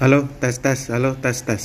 Halo, tes tes, halo, tes tes.